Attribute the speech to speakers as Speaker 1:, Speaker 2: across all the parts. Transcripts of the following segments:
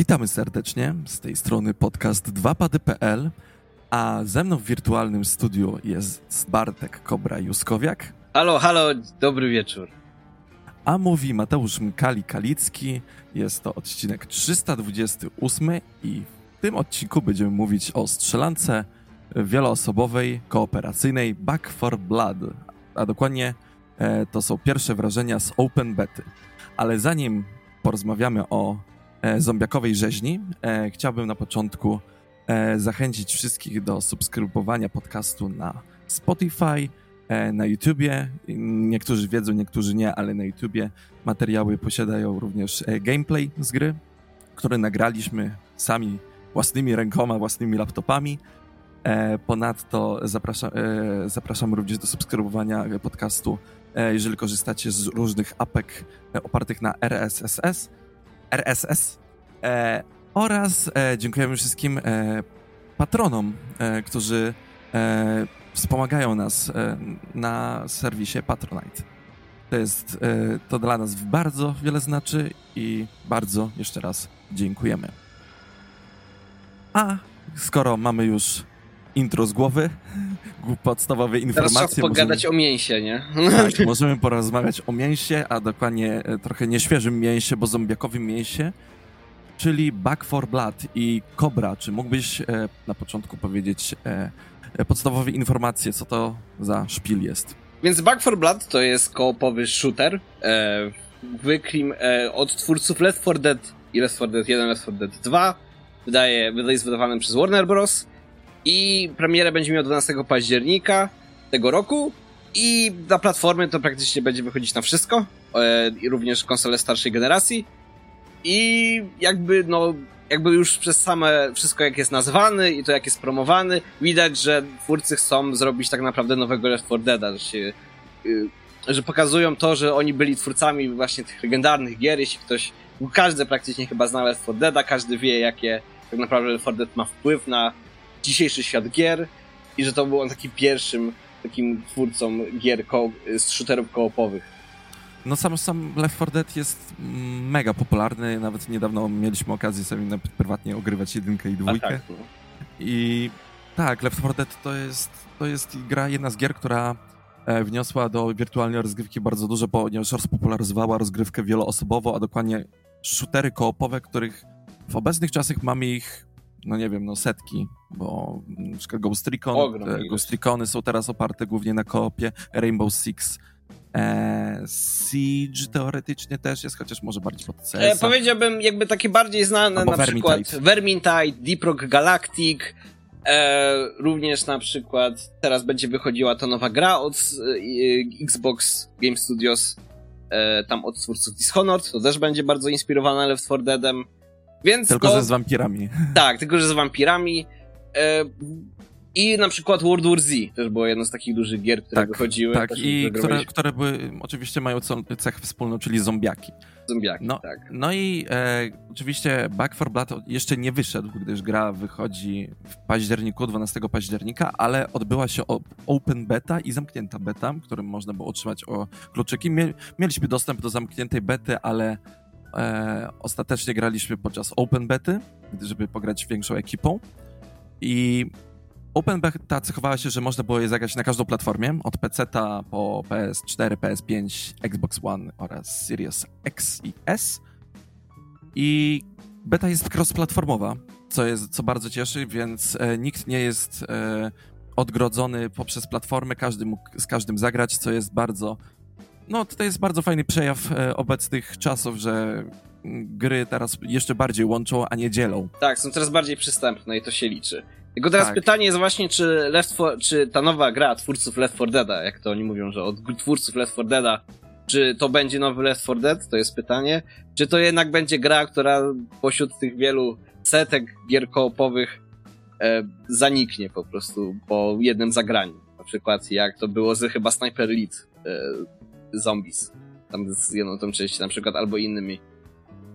Speaker 1: Witamy serdecznie z tej strony podcast 2pady.pl, a ze mną w wirtualnym studiu jest Bartek Kobra Juskowiak.
Speaker 2: Halo, halo, dobry wieczór.
Speaker 1: A mówi Mateusz Mkali-Kalicki. Jest to odcinek 328 i w tym odcinku będziemy mówić o strzelance wieloosobowej, kooperacyjnej Back for Blood, a dokładnie e, to są pierwsze wrażenia z Open Bety. Ale zanim porozmawiamy o zombiakowej rzeźni, e, chciałbym na początku e, zachęcić wszystkich do subskrybowania podcastu na Spotify, e, na YouTubie. Niektórzy wiedzą, niektórzy nie, ale na YouTubie materiały posiadają również e, gameplay z gry, który nagraliśmy sami własnymi rękoma, własnymi laptopami. E, Ponadto zapraszam, e, zapraszam również do subskrybowania podcastu, e, jeżeli korzystacie z różnych apek e, opartych na RSS, RSS e, oraz e, dziękujemy wszystkim e, patronom, e, którzy e, wspomagają nas e, na serwisie Patronite. To jest, to dla nas bardzo wiele znaczy i bardzo jeszcze raz dziękujemy. A skoro mamy już intro z głowy, podstawowe
Speaker 2: Teraz
Speaker 1: informacje.
Speaker 2: czas pogadać o mięsie, nie?
Speaker 1: Tak, możemy porozmawiać o mięsie, a dokładnie e, trochę nieświeżym mięsie, bo zombiakowym mięsie, czyli Back for Blood i Cobra. Czy mógłbyś e, na początku powiedzieć e, podstawowe informacje, co to za szpil jest?
Speaker 2: Więc Back 4 Blood to jest koopowy shooter wyklim od twórców Left 4 Dead i Left 4 Dead 1, Left 4 Dead 2. Wydaje, wydaje jest wydawany przez Warner Bros. I premierę będzie miał 12 października tego roku. I na platformy to praktycznie będzie wychodzić na wszystko. E, I również konsole starszej generacji. I jakby, no, jakby już przez same wszystko jak jest nazwany i to jak jest promowany, widać, że twórcy chcą zrobić tak naprawdę nowego Left 4 Deada, że się, y, że pokazują to, że oni byli twórcami właśnie tych legendarnych gier, jeśli ktoś, każdy praktycznie chyba zna Left 4 Deada, każdy wie jakie tak naprawdę Left 4 Dead ma wpływ na dzisiejszy świat gier i że to był on takim pierwszym takim twórcą gier ko- z shooterów koopowych.
Speaker 1: No sam, sam Left 4 Dead jest mega popularny, nawet niedawno mieliśmy okazję sobie prywatnie ogrywać jedynkę i dwójkę.
Speaker 2: tak, no.
Speaker 1: I tak, Left 4 Dead to jest, to jest gra, jedna z gier, która e, wniosła do wirtualnej rozgrywki bardzo dużo, ponieważ rozpopularyzowała rozgrywkę wieloosobową, a dokładnie shootery koopowe, których w obecnych czasach mamy ich, no nie wiem, no setki, bo na przykład Ghost Recon. Ghost Recony są teraz oparte głównie na koopie, Rainbow Six, e, Siege teoretycznie też jest, chociaż może bardziej pod CS.
Speaker 2: E, powiedziałbym jakby takie bardziej znane
Speaker 1: Albo
Speaker 2: na przykład
Speaker 1: Vermintide.
Speaker 2: Vermintide, Deep Rock Galactic, e, również na przykład teraz będzie wychodziła ta nowa gra od e, Xbox Game Studios, e, tam od twórców Dishonored, to też będzie bardzo inspirowana Left 4 Deadem, więc
Speaker 1: Tylko,
Speaker 2: no,
Speaker 1: że z wampirami.
Speaker 2: tak, tylko że z wampirami. E, I na przykład World War Z też było jedno z takich dużych gier, które
Speaker 1: Tak,
Speaker 2: wychodziły.
Speaker 1: Tak, i które, które były, oczywiście mają cech wspólną, czyli zombiaki.
Speaker 2: zombiaki,
Speaker 1: No,
Speaker 2: tak.
Speaker 1: no i e, oczywiście Back 4 Blood jeszcze nie wyszedł, gdyż gra wychodzi w październiku, 12 października, ale odbyła się open beta i zamknięta beta, którym można było otrzymać o kluczyki. Mie, mieliśmy dostęp do zamkniętej bety, ale e, ostatecznie graliśmy podczas open bety, żeby pograć większą ekipą. I Open Beta cechowała się, że można było je zagrać na każdą platformie, od PC-ta po PS4, PS5, Xbox One oraz Series X i S. I beta jest cross-platformowa, co, jest, co bardzo cieszy, więc e, nikt nie jest e, odgrodzony poprzez platformę, każdy mógł z każdym zagrać, co jest bardzo... No, to jest bardzo fajny przejaw e, obecnych czasów, że gry teraz jeszcze bardziej łączą, a nie dzielą.
Speaker 2: Tak, są coraz bardziej przystępne i to się liczy. Tylko teraz
Speaker 1: Tak.
Speaker 2: pytanie jest właśnie, czy Left 4, czy ta nowa gra twórców Left 4 Deada, jak to oni mówią, że od twórców Left 4 Deada, czy to będzie nowy Left 4 Dead? To jest pytanie. Czy to jednak będzie gra, która pośród tych wielu setek gier koopowych e, zaniknie po prostu po jednym zagraniu. Na przykład jak to było z chyba Sniper Elite e, Zombies. Tam z jedną tą częścią na przykład, albo innymi.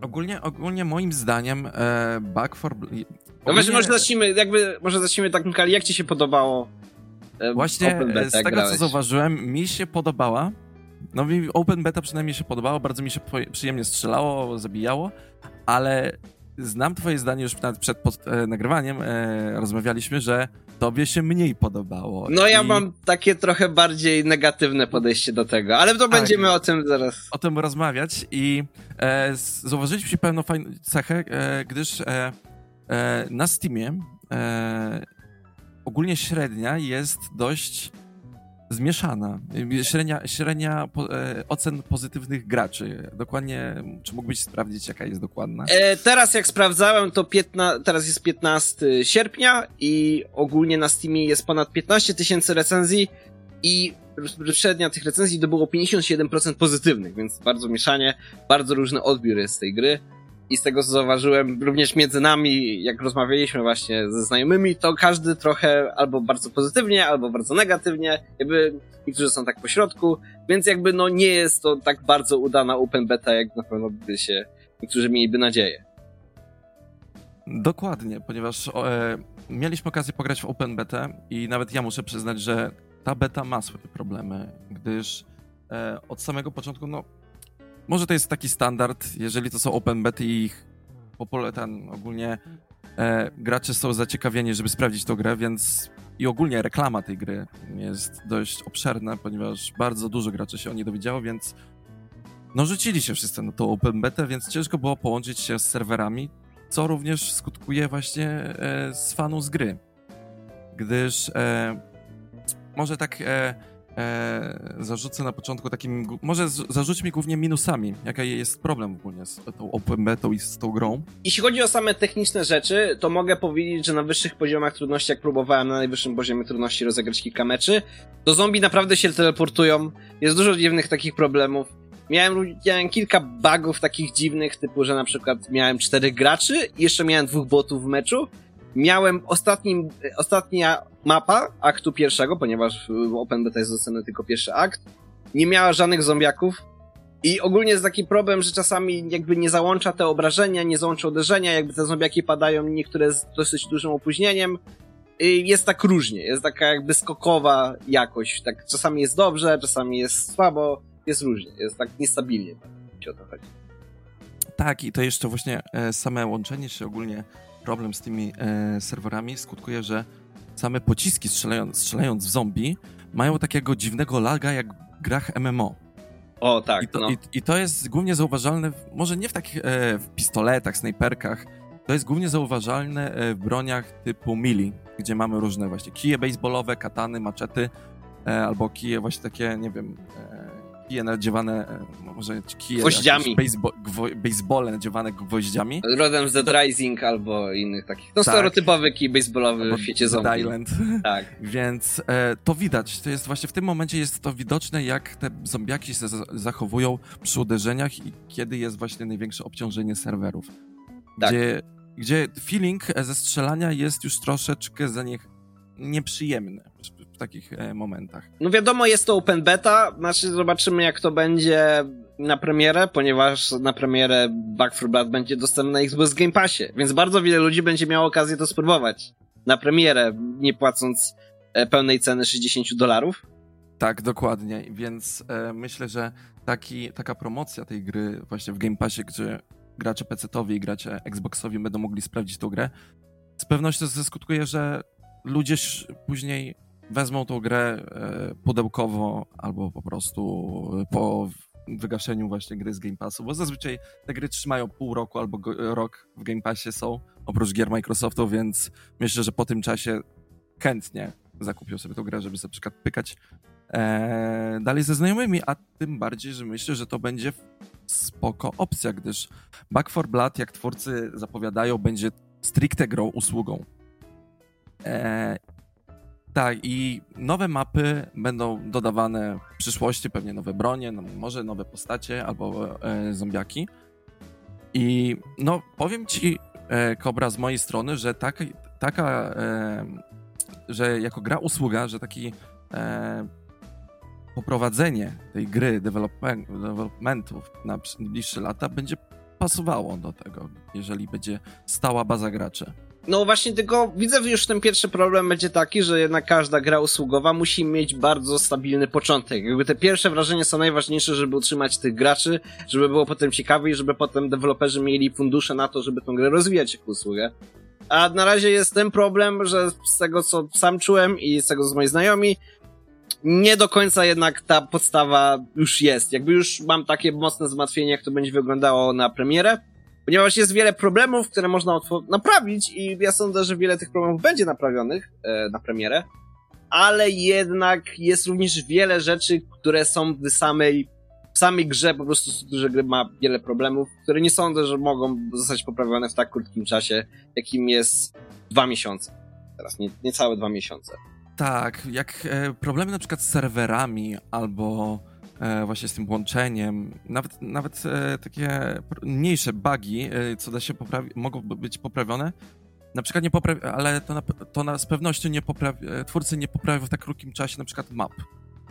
Speaker 1: Ogólnie, ogólnie moim zdaniem e, Back for...
Speaker 2: No
Speaker 1: ogólnie-
Speaker 2: właśnie, może zacznijmy, jakby, może zacznijmy tak, Mikali, jak ci się podobało e,
Speaker 1: Właśnie
Speaker 2: Open
Speaker 1: e,
Speaker 2: Beta,
Speaker 1: z tego,
Speaker 2: grałeś?
Speaker 1: co zauważyłem, mi się podobała. No mi Open Beta przynajmniej się podobało, bardzo mi się przyjemnie strzelało, zabijało, ale znam twoje zdanie już nawet przed pod, e, nagrywaniem, e, rozmawialiśmy, że tobie się mniej podobało.
Speaker 2: No ja I... mam takie trochę bardziej negatywne podejście do tego, ale to tak, będziemy o tym zaraz.
Speaker 1: O tym rozmawiać i e, zauważyliśmy pewną fajną cechę, e, gdyż e, e, na Steamie ogólnie średnia jest dość zmieszana. Średnia, średnia po, e, ocen pozytywnych graczy. Dokładnie, czy mógłbyś sprawdzić, jaka jest dokładna?
Speaker 2: E, teraz jak sprawdzałem, to piętna, teraz jest 15 sierpnia i ogólnie na Steamie jest ponad 15 tysięcy recenzji i średnia tych recenzji to było 57% pozytywnych, więc bardzo mieszanie, bardzo różny odbiór jest z tej gry. I z tego co zauważyłem, również między nami, jak rozmawialiśmy właśnie ze znajomymi, to każdy trochę albo bardzo pozytywnie, albo bardzo negatywnie, jakby niektórzy są tak po środku, więc jakby no nie jest to tak bardzo udana open beta, jak na pewno by się niektórzy mieliby nadzieję.
Speaker 1: Dokładnie, ponieważ e, mieliśmy okazję pograć w open beta i nawet ja muszę przyznać, że ta beta ma swoje problemy, gdyż e, od samego początku, no może to jest taki standard, jeżeli to są open bety i ich ten ogólnie e, gracze są zaciekawieni, żeby sprawdzić tę grę, więc i ogólnie reklama tej gry jest dość obszerna, ponieważ bardzo dużo graczy się o niej dowiedziało, więc no rzucili się wszyscy na tą open betę, więc ciężko było połączyć się z serwerami, co również skutkuje właśnie e, z fanów z gry. Gdyż e, może tak e, e, zarzucę na początku takim, może z, zarzuć mi głównie minusami, jaka jest problem ogólnie z tą open betą i z tą grą.
Speaker 2: Jeśli chodzi o same techniczne rzeczy, to mogę powiedzieć, że na wyższych poziomach trudności, jak próbowałem na najwyższym poziomie trudności rozegrać kilka meczy, to zombie naprawdę się teleportują, jest dużo dziwnych takich problemów. Miałem, miałem kilka bugów takich dziwnych, typu, że na przykład miałem czterech graczy i jeszcze miałem dwóch botów w meczu, miałem ostatnim, ostatnia mapa aktu pierwszego, ponieważ w Open Beta jest dostępny tylko pierwszy akt, nie miała żadnych zombiaków i ogólnie jest taki problem, że czasami jakby nie załącza te obrażenia, nie załącza uderzenia, jakby te zombiaki padają niektóre z dosyć dużym opóźnieniem. I jest tak różnie, jest taka jakby skokowa jakość. Tak czasami jest dobrze, czasami jest słabo, jest różnie, jest tak niestabilnie. Tak, o to chodzi.
Speaker 1: Tak, i to jeszcze właśnie e, same łączenie się ogólnie problem z tymi e, serwerami skutkuje, że same pociski strzelając, strzelając w zombie mają takiego dziwnego laga jak w grach MMO.
Speaker 2: O, tak.
Speaker 1: I to,
Speaker 2: no.
Speaker 1: i, i to jest głównie zauważalne, w, może nie w takich e, w pistoletach, snajperkach, to jest głównie zauważalne e, w broniach typu mili, gdzie mamy różne właśnie kije baseballowe, katany, maczety, e, albo kije właśnie takie, nie wiem, e, kije nadziewane, e, może kije...
Speaker 2: Gwoździami.
Speaker 1: Baseball, basebole nadziewane gwoździami.
Speaker 2: Rodem z Dead Rising albo innych takich. No tak. stereotypowy kij baseballowy w świecie zombie.
Speaker 1: Island.
Speaker 2: Tak.
Speaker 1: Więc e, to widać, to jest właśnie w tym momencie jest to widoczne, jak te zombiaki się zachowują przy uderzeniach i kiedy jest właśnie największe obciążenie serwerów. Tak. Gdzie, gdzie feeling ze strzelania jest już troszeczkę za nich nieprzyjemny w takich e, momentach.
Speaker 2: No wiadomo, jest to open beta, znaczy zobaczymy jak to będzie na premierę, ponieważ na premierę Back 4 Blood będzie dostępny na Xbox Game Passie, więc bardzo wiele ludzi będzie miało okazję to spróbować. Na premierę, nie płacąc e, pełnej ceny 60 dolarów.
Speaker 1: Tak, dokładnie, więc e, myślę, że taki, taka promocja tej gry właśnie w Game Passie, gdzie gracze PC-towi i gracze Xboxowi będą mogli sprawdzić tą grę, z pewnością zaskutkuje, że ludzie później wezmą tą grę e, pudełkowo albo po prostu e, po wygaszeniu właśnie gry z Game Passu, bo zazwyczaj te gry trzymają pół roku albo rok w Game Passie są, oprócz gier Microsoftu, więc myślę, że po tym czasie chętnie zakupią sobie tą grę, żeby sobie przykład pykać e, dalej ze znajomymi, a tym bardziej, że myślę, że to będzie spoko opcja, gdyż Back 4 Blood, jak twórcy zapowiadają, będzie stricte grą usługą. E, tak, i nowe mapy będą dodawane w przyszłości, pewnie nowe bronie, no, może nowe postacie albo e, zombiaki. I no, powiem ci, e, Kobra, z mojej strony, że taka, taka e, że jako gra usługa, że taki e, poprowadzenie tej gry, developmentów na bliższe lata będzie pasowało do tego, jeżeli będzie stała baza graczy.
Speaker 2: No właśnie, tylko widzę już ten pierwszy problem będzie taki, że jednak każda gra usługowa musi mieć bardzo stabilny początek. Jakby te pierwsze wrażenia są najważniejsze, żeby utrzymać tych graczy, żeby było potem ciekawe i żeby potem deweloperzy mieli fundusze na to, żeby tą grę rozwijać jako usługę. A na razie jest ten problem, że z tego co sam czułem i z tego co moi znajomi, nie do końca jednak ta podstawa już jest. Jakby już mam takie mocne zmartwienie, jak to będzie wyglądało na premierę ponieważ jest wiele problemów, które można naprawić i ja sądzę, że wiele tych problemów będzie naprawionych e, na premierę, ale jednak jest również wiele rzeczy, które są w samej, w samej grze, po prostu że gry ma wiele problemów, które nie sądzę, że mogą zostać poprawione w tak krótkim czasie, jakim jest dwa miesiące. Teraz nie, niecałe dwa miesiące.
Speaker 1: Tak, jak e, problemy na przykład z serwerami albo właśnie z tym łączeniem, nawet, nawet e, takie mniejsze bugi, e, co da się poprawić, mogą być poprawione. Na przykład nie poprawi, ale to, na, to na, z pewnością nie poprawi, twórcy nie poprawią w tak krótkim czasie na przykład map.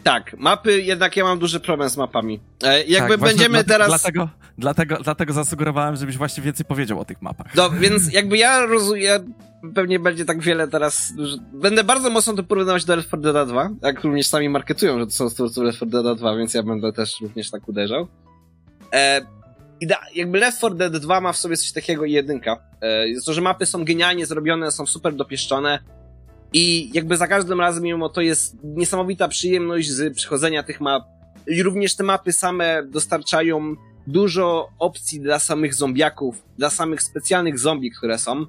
Speaker 2: Tak, mapy, jednak ja mam duży problem z mapami. E, jakby tak, będziemy teraz...
Speaker 1: Dlatego, dlatego, dlatego zasugerowałem, żebyś właśnie więcej powiedział o tych mapach.
Speaker 2: No, więc jakby ja rozumiem, pewnie będzie tak wiele teraz, będę bardzo mocno to porównywać do Left 4 Dead 2, jak również sami marketują, że to są twórcy Left 4 Dead 2, więc ja będę też również tak uderzał. E, jakby Left 4 Dead 2 ma w sobie coś takiego i jedynka. E, jest to, że mapy są genialnie zrobione, są super dopieszczone, i jakby za każdym razem, mimo to jest niesamowita przyjemność z przechodzenia tych map. I również te mapy same dostarczają dużo opcji dla samych zombiaków, dla samych specjalnych zombie, które są.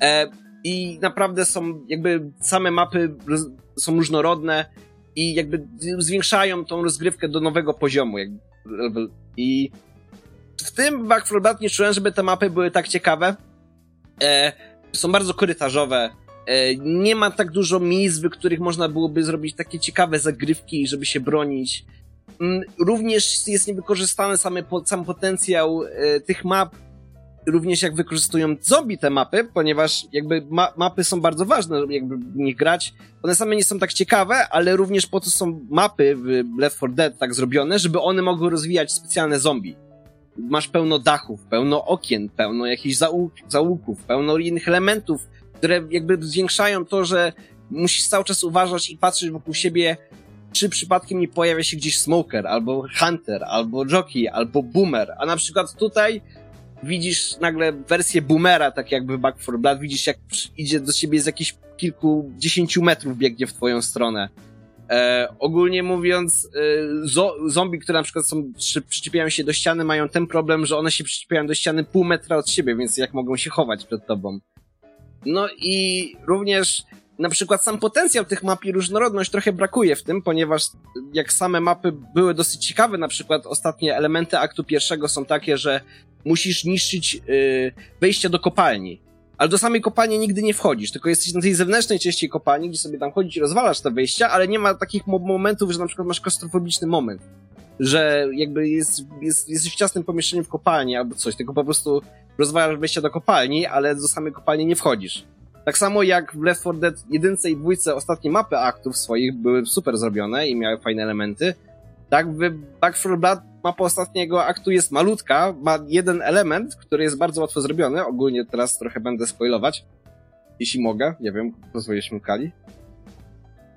Speaker 2: E, I naprawdę są, jakby same mapy są różnorodne i jakby zwiększają tą rozgrywkę do nowego poziomu. Jakby. I w tym Back 4 Blood nie czułem, żeby te mapy były tak ciekawe. E, są bardzo korytarzowe, nie ma tak dużo miejsc, w których można byłoby zrobić takie ciekawe zagrywki, żeby się bronić. Mm, również jest niewykorzystany samy, sam potencjał e, tych map, również jak wykorzystują zombie te mapy, ponieważ jakby ma mapy są bardzo ważne, jakby w nich grać. One same nie są tak ciekawe, ale również po to są mapy w Left 4 Dead tak zrobione, żeby one mogły rozwijać specjalne zombie. Masz pełno dachów, pełno okien, pełno jakichś załóg, załuków, pełno innych elementów, które jakby zwiększają to, że musisz cały czas uważać i patrzeć wokół siebie, czy przypadkiem nie pojawia się gdzieś smoker, albo hunter, albo jockey, albo boomer. A na przykład tutaj widzisz nagle wersję boomera, tak jakby Back 4 Blood, widzisz jak idzie do ciebie z jakichś kilkudziesięciu metrów biegnie w twoją stronę. E, ogólnie mówiąc, e, zo zombie, które na przykład są, przy, przyczepiają się do ściany, mają ten problem, że one się przyczepiają do ściany pół metra od siebie, więc jak mogą się chować przed tobą. No i również na przykład sam potencjał tych map i różnorodność trochę brakuje w tym, ponieważ jak same mapy były dosyć ciekawe, na przykład ostatnie elementy aktu pierwszego są takie, że musisz niszczyć yy, wejście do kopalni. Ale do samej kopalni nigdy nie wchodzisz, tylko jesteś na tej zewnętrznej części kopalni, gdzie sobie tam chodzić i rozwalasz te wejścia, ale nie ma takich momentów, że na przykład masz kostrofobiczny moment. Że jakby jest, jest, jesteś w ciasnym pomieszczeniu w kopalni albo coś, tylko po prostu rozwajasz wejście do kopalni, ale do samej kopalni nie wchodzisz. Tak samo jak w Left 4 Dead 1 i 2 ostatnie mapy aktów swoich były super zrobione i miały fajne elementy. Tak, w Back 4 Blood mapa ostatniego aktu jest malutka, ma jeden element, który jest bardzo łatwo zrobiony. Ogólnie teraz trochę będę spoilować. Jeśli mogę, nie wiem, pozwolisz mi Kali.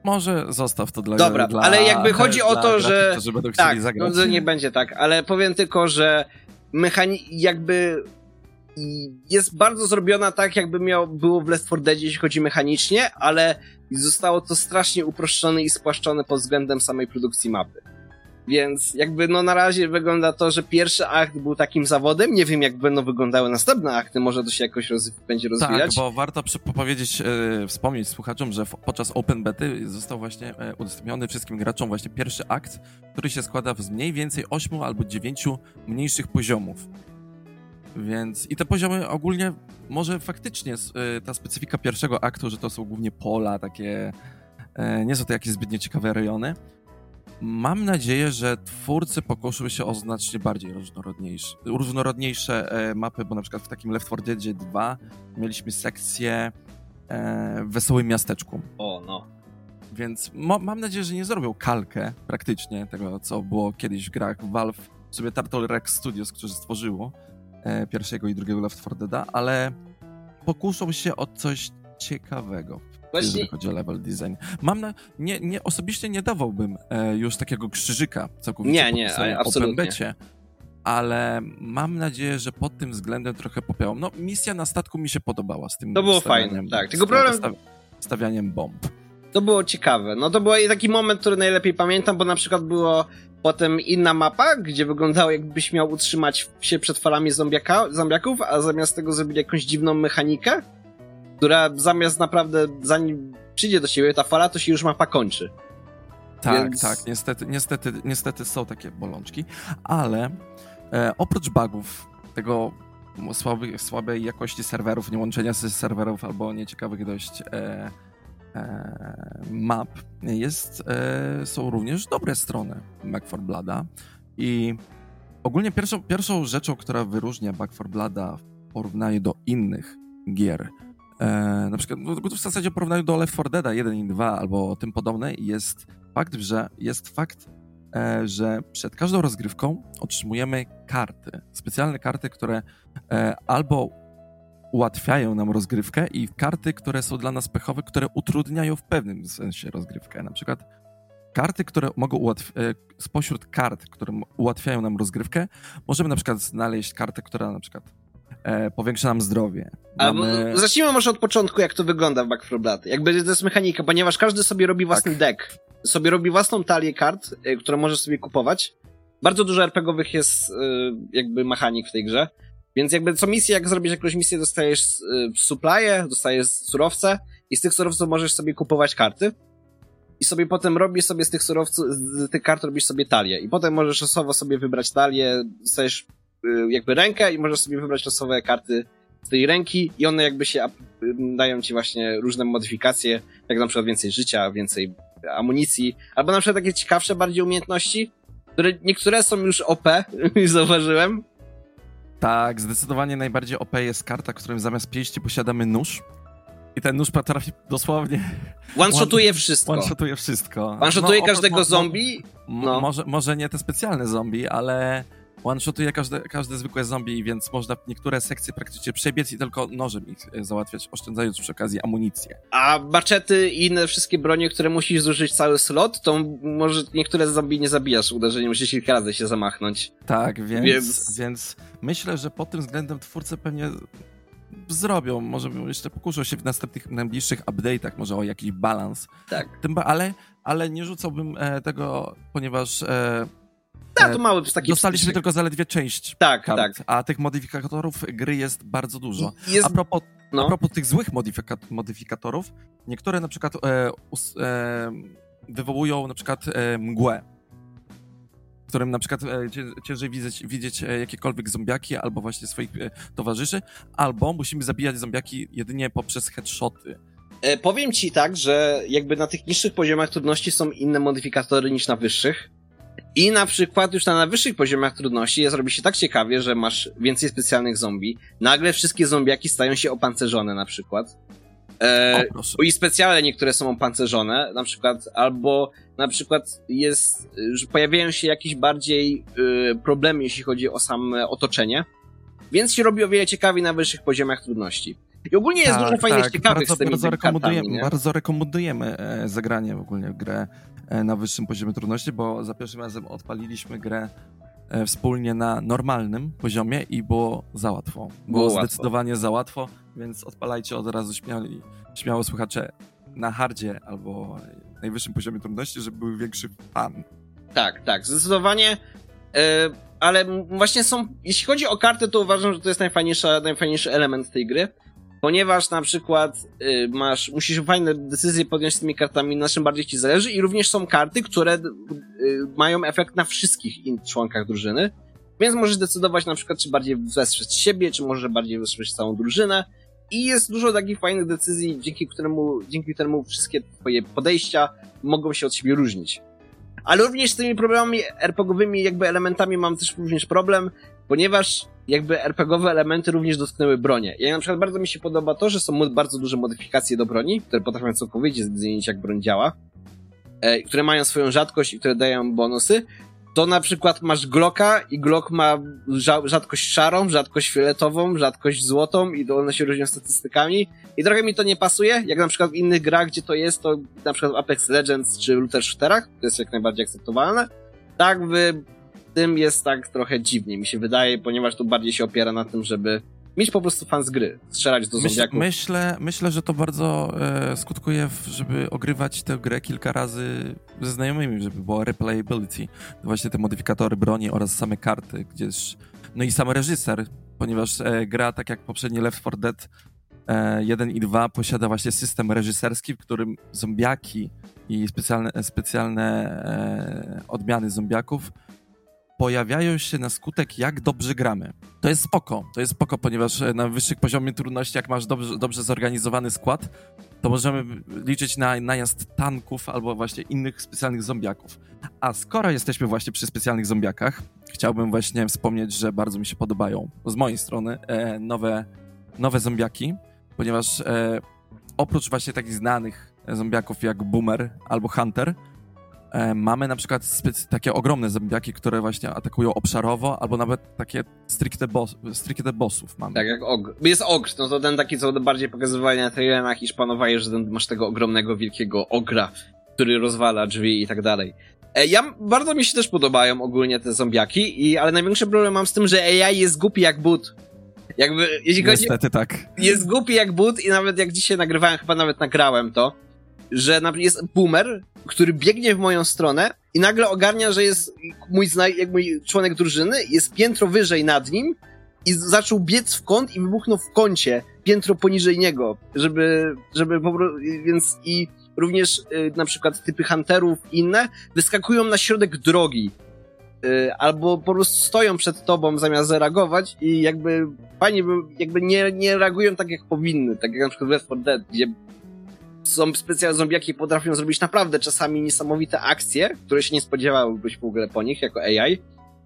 Speaker 1: Może zostaw to dla
Speaker 2: Dobra,
Speaker 1: dla,
Speaker 2: ale jakby chodzi o to, że.
Speaker 1: tak,
Speaker 2: no, nie będzie tak, ale powiem tylko, że mechani jakby jest bardzo zrobiona tak, jakby miał, było w Left 4 Dead, jeśli chodzi mechanicznie, ale zostało to strasznie uproszczone i spłaszczone pod względem samej produkcji mapy. Więc jakby no na razie wygląda to, że pierwszy akt był takim zawodem. Nie wiem, jak będą wyglądały następne akty, może to się jakoś roz będzie rozwijać.
Speaker 1: Tak, bo warto powiedzieć, e, wspomnieć słuchaczom, że podczas Open Bety został właśnie e, udostępniony wszystkim graczom właśnie pierwszy akt, który się składa z mniej więcej 8 albo 9 mniejszych poziomów. Więc i te poziomy ogólnie, może faktycznie y, ta specyfika pierwszego aktu, że to są głównie pola, takie e, nie są to jakieś zbytnio ciekawe rejony. Mam nadzieję, że twórcy pokuszą się o znacznie bardziej różnorodniejsze, różnorodniejsze e, mapy, bo na przykład w takim Left 4 Dead 2 mieliśmy sekcję e, w Wesołym Miasteczku.
Speaker 2: O, no.
Speaker 1: Więc mam nadzieję, że nie zrobią kalkę praktycznie tego, co było kiedyś w grach Valve, sobie Turtle Rex Studios, którzy stworzyło, E, pierwszego i drugiego Left 4 Deada, ale pokuszą się o coś ciekawego.
Speaker 2: Właśnie-
Speaker 1: Jeżeli chodzi o level design. Mam na, nie, nie, osobiście nie dawałbym e, już takiego krzyżyka całkowicie
Speaker 2: Nie, nie,
Speaker 1: pisanej
Speaker 2: absolutnie.
Speaker 1: OpenBecie, ale mam nadzieję, że pod tym względem trochę popiałam. No, misja na statku mi się podobała z tym
Speaker 2: To było fajne, tak. Tylko problem-
Speaker 1: sta- stawianiem bomb.
Speaker 2: To było ciekawe. No to był taki moment, który najlepiej pamiętam, bo na przykład było potem inna mapa, gdzie wyglądało jakbyś miał utrzymać się przed falami zombiaka, zombiaków, a zamiast tego zrobili jakąś dziwną mechanikę, która zamiast naprawdę, zanim przyjdzie do siebie ta fala, to się już mapa kończy.
Speaker 1: Tak,
Speaker 2: Więc-
Speaker 1: tak, niestety, niestety, niestety są takie bolączki, ale e, oprócz bugów, tego słaby, słabej jakości serwerów, niełączenia z serwerów albo nieciekawych dość e, e, map, jest, e, są również dobre strony Back 4 Blooda i ogólnie pierwszą, pierwszą rzeczą, która wyróżnia Back 4 Blooda w porównaniu do innych gier, e, na przykład no, w zasadzie porównaniu do Left 4 Dead 1 i 2 albo tym podobne, jest fakt, że jest fakt, e, że przed każdą rozgrywką otrzymujemy karty, specjalne karty, które e, albo ułatwiają nam rozgrywkę i karty, które są dla nas pechowe, które utrudniają w pewnym sensie rozgrywkę. Na przykład karty, które mogą ułatwić, spośród kart, które ułatwiają nam rozgrywkę, możemy na przykład znaleźć kartę, która na przykład e, powiększa nam zdrowie.
Speaker 2: A
Speaker 1: Mamy...
Speaker 2: m- Zacznijmy może od początku, jak to wygląda w Back 4 Blood. Jakby to jest mechanika, ponieważ każdy sobie robi własny
Speaker 1: Tak.
Speaker 2: deck. Sobie robi własną talię kart, y, które może sobie kupować. Bardzo dużo RPGowych jest y, jakby mechanik w tej grze. Więc jakby co misję, jak zrobisz jakąś misję, dostajesz y, supply'e, dostajesz surowce i z tych surowców możesz sobie kupować karty. I sobie potem robisz sobie z tych surowców, z tych kart robisz sobie talię. I potem możesz losowo sobie wybrać talię, dostajesz jakby rękę i możesz sobie wybrać losowe karty z tej ręki i one jakby się dają ci właśnie różne modyfikacje, jak na przykład więcej życia, więcej amunicji, albo na przykład takie ciekawsze bardziej umiejętności, które niektóre są już OP, zauważyłem.
Speaker 1: Tak, zdecydowanie najbardziej OP jest karta, którym zamiast pięści posiadamy nóż. I ten nóż potrafi dosłownie
Speaker 2: One-shotuje wszystko.
Speaker 1: one-shotuje wszystko.
Speaker 2: One-shotuje
Speaker 1: No,
Speaker 2: każdego zombie. no.
Speaker 1: Może, może nie te specjalne zombie, ale one-shotuje każde, każde zwykłe zombie, więc można niektóre sekcje praktycznie przebiec i tylko nożem ich e, załatwiać, oszczędzając przy okazji amunicję.
Speaker 2: A maczety i inne wszystkie bronie, które musisz zużyć cały slot, to może niektóre zombie nie zabijasz uderzeniem, musisz kilka razy się zamachnąć.
Speaker 1: Tak, więc,
Speaker 2: Więc-
Speaker 1: więc... myślę, że pod tym względem twórcy pewnie zrobią, może jeszcze pokuszą się w następnych, najbliższych update'ach może o jakiś balans,
Speaker 2: Tak.
Speaker 1: Tym, ale, ale nie rzucałbym e, tego, ponieważ e,
Speaker 2: Tak, to mały taki
Speaker 1: dostaliśmy tylko zaledwie część
Speaker 2: Tak,
Speaker 1: kart,
Speaker 2: tak.
Speaker 1: a tych modyfikatorów gry jest bardzo dużo.
Speaker 2: Jest,
Speaker 1: A propos, a
Speaker 2: no,
Speaker 1: propos tych złych modyfika- modyfikatorów, niektóre na przykład e, us, e, wywołują na przykład e, mgłę, w którym na przykład e, cię- ciężej widzieć, widzieć e, jakiekolwiek zombiaki albo właśnie swoich e, towarzyszy, albo musimy zabijać zombiaki jedynie poprzez headshoty.
Speaker 2: Powiem ci tak, że jakby na tych niższych poziomach trudności są inne modyfikatory niż na wyższych. I na przykład już na najwyższych poziomach trudności jest, robi się tak ciekawie, że masz więcej specjalnych zombie. Nagle wszystkie zombiaki stają się opancerzone na przykład. E, i specjalne niektóre są opancerzone, na przykład, albo na przykład jest, że pojawiają się jakieś bardziej y, problemy, jeśli chodzi o same otoczenie. Więc się robi o wiele ciekawiej na wyższych poziomach trudności. I ogólnie jest dużo fajnych ciekawych
Speaker 1: Tak, bardzo,
Speaker 2: z tymi
Speaker 1: bardzo,
Speaker 2: kartami,
Speaker 1: rekomendujemy, bardzo rekomendujemy e, zagranie w ogóle w grę e, na wyższym poziomie trudności, bo za pierwszym razem odpaliliśmy grę e, wspólnie na normalnym poziomie i było za łatwo. Było,
Speaker 2: Było łatwo.
Speaker 1: zdecydowanie za łatwo, więc odpalajcie od razu śmiali, śmiało słuchacze na hardzie albo najwyższym poziomie trudności, żeby był większy fan.
Speaker 2: Tak, tak, zdecydowanie. E, ale właśnie są, jeśli chodzi o karty, to uważam, że to jest najfajniejsza, najfajniejszy element tej gry. Ponieważ na przykład y, masz, musisz fajne decyzje podjąć z tymi kartami, na czym bardziej ci zależy, i również są karty, które y, mają efekt na wszystkich członkach drużyny. Więc możesz decydować na przykład, czy bardziej wesprzeć siebie, czy może bardziej wesprzeć całą drużynę. I jest dużo takich fajnych decyzji, dzięki któremu, dzięki któremu wszystkie twoje podejścia mogą się od siebie różnić. Ale również z tymi problemami RPGowymi jakby elementami mam też również problem, ponieważ jakby RPGowe elementy również dotknęły bronię. Ja na przykład bardzo mi się podoba to, że są bardzo duże modyfikacje do broni, które potrafią całkowicie zmienić jak broń działa, e, które mają swoją rzadkość i które dają bonusy. to na przykład masz Glocka i Glock ma rzadkość szarą, rzadkość fioletową, rzadkość złotą i one się różnią statystykami. I trochę mi to nie pasuje, jak na przykład w innych grach, gdzie to jest, to na przykład w Apex Legends czy Looter Shooterach, to jest jak najbardziej akceptowalne. Tak w tym jest tak trochę dziwnie, mi się wydaje, ponieważ tu bardziej się opiera na tym, żeby mieć po prostu fan z gry, strzelać do
Speaker 1: Myśl, Myślę, myślę, że to bardzo e, skutkuje, w, żeby ogrywać tę grę kilka razy ze znajomymi, żeby było replayability. Właśnie te modyfikatory broni oraz same karty, gdzieś... No i sam reżyser, ponieważ e, gra, tak jak poprzedni Left 4 Dead e, 1 i 2, posiada właśnie system reżyserski, w którym zombiaki i specjalne, specjalne e, odmiany zombiaków pojawiają się na skutek, jak dobrze gramy. To jest spoko, to jest spoko, ponieważ e, na wyższych poziomie trudności, jak masz dobrze, dobrze zorganizowany skład, to możemy liczyć na najazd tanków albo właśnie innych specjalnych zombiaków. A skoro jesteśmy właśnie przy specjalnych zombiakach, chciałbym właśnie wspomnieć, że bardzo mi się podobają z mojej strony e, nowe, nowe zombiaki, ponieważ e, oprócz właśnie takich znanych zombiaków jak Boomer albo Hunter, mamy na przykład takie ogromne zombiaki, które właśnie atakują obszarowo, albo nawet takie stricte, boss, stricte bossów mamy.
Speaker 2: Tak, jak ogr. Jest ogr, no to ten taki, co bardziej pokazywali na terenach i szpanowali, że ten, masz tego ogromnego, wielkiego ogra, który rozwala drzwi i tak dalej. E, ja, bardzo mi się też podobają ogólnie te zombiaki, i, ale największy problem mam z tym, że AI jest głupi jak but. Jakby,
Speaker 1: jeśli Niestety chodzi, tak.
Speaker 2: Jest głupi jak but i nawet jak dzisiaj nagrywałem, chyba nawet nagrałem to, że jest boomer, który biegnie w moją stronę i nagle ogarnia, że jest mój, jak mój członek drużyny, jest piętro wyżej nad nim i zaczął biec w kąt i wybuchnął w kącie, piętro poniżej niego, żeby, żeby po prostu, więc i również y, na przykład typy hunterów inne wyskakują na środek drogi, y, albo po prostu stoją przed tobą zamiast zareagować i jakby fajnie by, jakby nie, nie reagują tak jak powinny, tak jak na przykład w Left 4 Dead, gdzie są specjalne zombiaki potrafią zrobić naprawdę czasami niesamowite akcje, które się nie spodziewałbyś w ogóle po nich jako AI.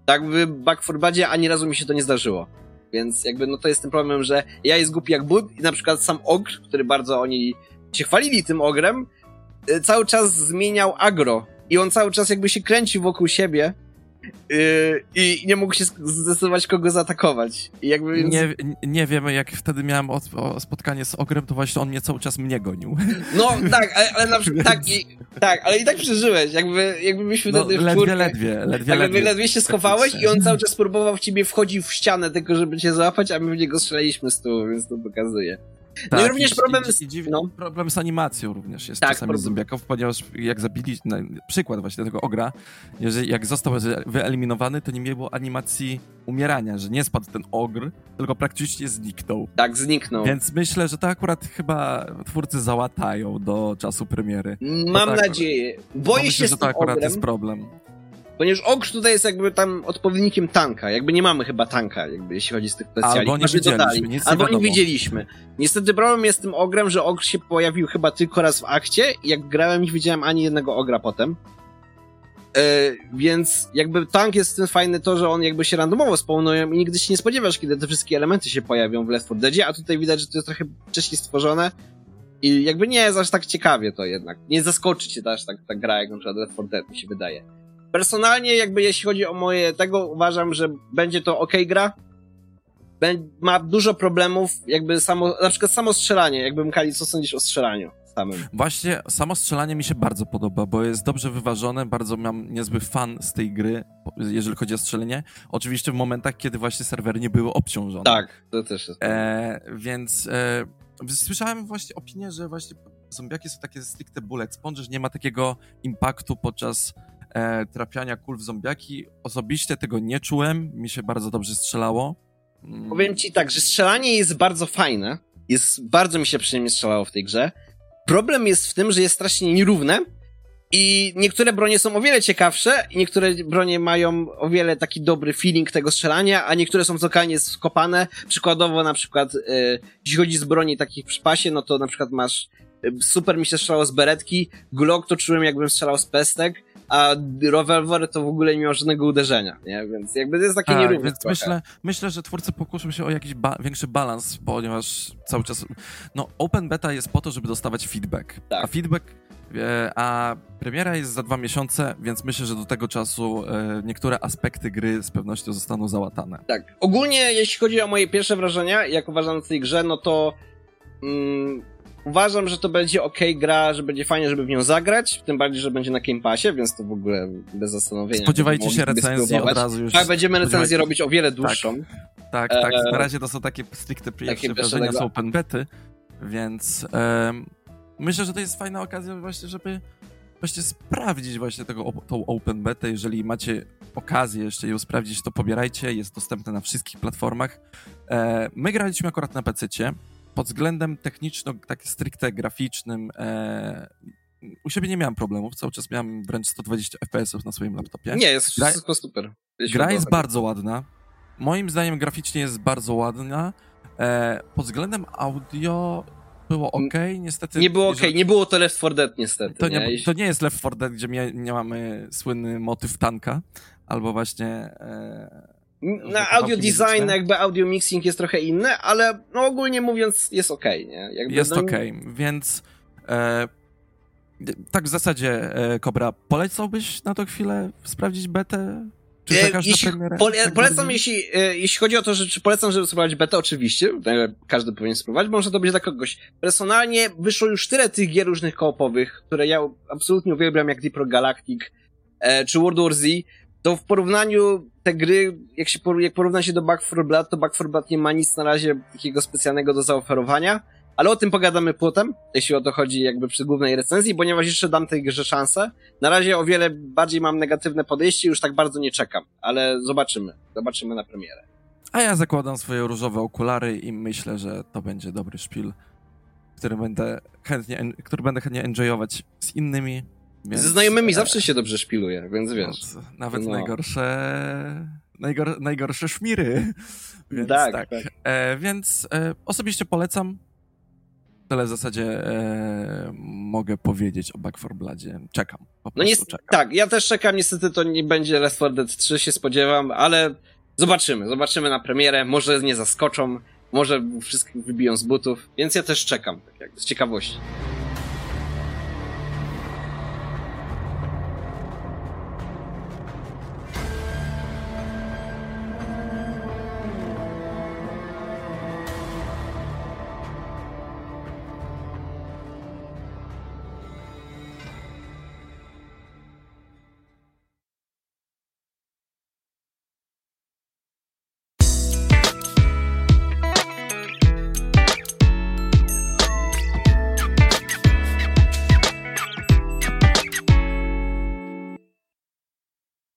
Speaker 2: Tak w Back 4 Badzie ani razu mi się to nie zdarzyło. Więc jakby no to jest ten problem, że ja jest głupi jak but i na przykład sam ogr, który bardzo oni się chwalili tym ogrem, y, cały czas zmieniał agro i on cały czas jakby się kręci wokół siebie Yy, i nie mógł się zdecydować, kogo zaatakować. I jakby
Speaker 1: więc... nie, nie wiem, jak wtedy miałem od, spotkanie z Ogrem, to właśnie on mnie cały czas mnie gonił.
Speaker 2: No tak, ale, ale na przykład, tak, i, tak, ale i tak przeżyłeś, jakby, jakby byśmy no, wtedy
Speaker 1: w ledwie, ledwie, ledwie,
Speaker 2: tak,
Speaker 1: ledwie,
Speaker 2: ledwie się schowałeś i on cały czas próbował w ciebie wchodzić w ścianę tylko, żeby cię złapać, a my w niego strzelaliśmy z tyłu, więc to pokazuje. Tak, no i tak, również problem
Speaker 1: z... I, no. Problem z animacją również jest tak, czasami problem. zombiaków, ponieważ jak zabili, przykład właśnie tego ogra, jeżeli, jak został wyeliminowany, to nie było animacji umierania, że nie spadł ten ogr, tylko praktycznie zniknął.
Speaker 2: Tak, zniknął.
Speaker 1: Więc myślę, że to akurat chyba twórcy załatają do czasu premiery.
Speaker 2: Mam tak, nadzieję. Boję myślę, się, że
Speaker 1: to akurat
Speaker 2: ogrem.
Speaker 1: jest problem.
Speaker 2: Ponieważ Ogr tutaj jest jakby tam odpowiednikiem tanka. Jakby nie mamy chyba tanka, jakby jeśli chodzi z tych specjali.
Speaker 1: Albo nie widzieliśmy, nic
Speaker 2: Albo
Speaker 1: nie,
Speaker 2: widzieliśmy. Niestety problem jest z tym Ogrem, że Ogr się pojawił chyba tylko raz w akcie i jak grałem nie widziałem ani jednego Ogra potem. Yy, więc jakby tank jest tym fajny to, że on jakby się randomowo spawnują i nigdy się nie spodziewasz, kiedy te wszystkie elementy się pojawią w Left 4 Deadzie, a tutaj widać, że to jest trochę wcześniej stworzone i jakby nie jest aż tak ciekawie to jednak. Nie zaskoczy cię też tak ta gra jak na przykład Left 4 Dead mi się wydaje. Personalnie, jakby jeśli chodzi o moje tego, uważam, że będzie to ok gra. ma dużo problemów, jakby samo, na przykład samo strzelanie, jakbym Kali, co sądzisz o strzelaniu? Samym.
Speaker 1: Właśnie samo strzelanie mi się bardzo podoba, bo jest dobrze wyważone, bardzo mam niezły fan z tej gry, jeżeli chodzi o strzelenie. Oczywiście w momentach, kiedy właśnie serwery nie były obciążone.
Speaker 2: Tak, to też jest.
Speaker 1: E, więc e, słyszałem właśnie opinię, że właśnie zombiaki są takie stricte bullet sponge, że nie ma takiego impaktu podczas e, trafiania kul w zombiaki. Osobiście tego nie czułem, mi się bardzo dobrze strzelało.
Speaker 2: Mm. Powiem ci tak, że strzelanie jest bardzo fajne. Jest, bardzo mi się przyjemnie strzelało w tej grze. Problem jest w tym, że jest strasznie nierówne i niektóre bronie są o wiele ciekawsze i niektóre bronie mają o wiele taki dobry feeling tego strzelania, a niektóre są totalnie skopane. Przykładowo na przykład, e, jeśli chodzi z broni takich przy pasie, no to na przykład masz e, super mi się strzelało z beretki, Glock to czułem jakbym strzelał z pestek, a rewolwer to w ogóle nie miał żadnego uderzenia, nie? Więc jakby to jest takie tak, nierówne. Więc
Speaker 1: myślę, myślę, że twórcy pokuszą się o jakiś ba większy balans, ponieważ cały czas, no open beta jest po to, żeby dostawać feedback, tak. a feedback E, A premiera jest za dwa miesiące, więc myślę, że do tego czasu e, niektóre aspekty gry z pewnością zostaną załatane.
Speaker 2: Tak. Ogólnie, jeśli chodzi o moje pierwsze wrażenia, jak uważam o tej grze, no to mm, uważam, że to będzie ok gra, że będzie fajnie, żeby w nią zagrać, tym bardziej, że będzie na Game Passie, więc to w ogóle bez zastanowienia.
Speaker 1: Spodziewajcie się recenzji od razu już.
Speaker 2: Tak, będziemy recenzję robić o wiele dłuższą.
Speaker 1: Tak, tak.
Speaker 2: Eee,
Speaker 1: Na razie to są takie stricte pierwsze wrażenia z open bety, więc em, myślę, że to jest fajna okazja właśnie, żeby właśnie sprawdzić właśnie tego, tą open betę. Jeżeli macie okazję jeszcze ją sprawdzić, to pobierajcie. Jest dostępne na wszystkich platformach. E, my graliśmy akurat na PC-cie. Pod względem techniczno, tak stricte graficznym, e, u siebie nie miałem problemów. Cały czas miałem wręcz 120 FPS na swoim laptopie.
Speaker 2: Nie, jest
Speaker 1: Gra-
Speaker 2: wszystko super. Jeśli
Speaker 1: Gra jest
Speaker 2: chodzi.
Speaker 1: bardzo ładna. Moim zdaniem graficznie jest bardzo ładna. E, pod względem audio było ok, niestety.
Speaker 2: Nie było ok, nie było to Left 4 Dead niestety.
Speaker 1: To nie,
Speaker 2: Jeśli-
Speaker 1: to nie jest Left 4 Dead, gdzie nie, nie mamy słynny motyw tanka, albo właśnie... E,
Speaker 2: Na
Speaker 1: że
Speaker 2: audio design, jakby audio mixing jest trochę inny, ale no ogólnie mówiąc jest okej, nie? Jakby,
Speaker 1: jest
Speaker 2: no,
Speaker 1: ok, więc... E, tak w zasadzie, e, Kobra, polecałbyś na to chwilę sprawdzić betę? Czy
Speaker 2: E,
Speaker 1: czekasz
Speaker 2: jeśli,
Speaker 1: na premierę?
Speaker 2: pole,
Speaker 1: Tak
Speaker 2: polecam,
Speaker 1: bardziej?
Speaker 2: jeśli, e, jeśli chodzi o to, że czy polecam, żeby spróbować betę, oczywiście, tak, każdy powinien spróbować, bo może to być dla kogoś. Personalnie wyszło już tyle tych gier różnych koopowych, które ja absolutnie uwielbiam, jak Deep Rock Galactic, e, czy World War Z, to w porównaniu te gry, jak się jak porówna się do Back 4 Blood, to Back 4 Blood nie ma nic na razie takiego specjalnego do zaoferowania, ale o tym pogadamy potem, jeśli o to chodzi jakby przy głównej recenzji, ponieważ jeszcze dam tej grze szansę. Na razie o wiele bardziej mam negatywne podejście, już tak bardzo nie czekam, ale zobaczymy. Zobaczymy na premierę.
Speaker 1: A ja zakładam swoje różowe okulary i myślę, że to będzie dobry szpil, który będę chętnie, który będę chętnie enjoyować z innymi. Więc,
Speaker 2: Ze znajomymi
Speaker 1: e,
Speaker 2: zawsze się dobrze szpiluje, więc wiesz.
Speaker 1: Nawet
Speaker 2: No.
Speaker 1: najgorsze, najgor, najgorsze szmiry. Więc
Speaker 2: Tak,
Speaker 1: tak.
Speaker 2: tak.
Speaker 1: E, więc e, osobiście polecam. Tyle w zasadzie e, mogę powiedzieć o Back 4 Bloodzie. Czekam.
Speaker 2: No nie,
Speaker 1: czekam.
Speaker 2: tak, ja też czekam, niestety to nie będzie Left 4 Dead 3 się spodziewam, ale zobaczymy, zobaczymy na premierę, może nie zaskoczą, może wszystkich wybiją z butów, więc ja też czekam, tak z ciekawości.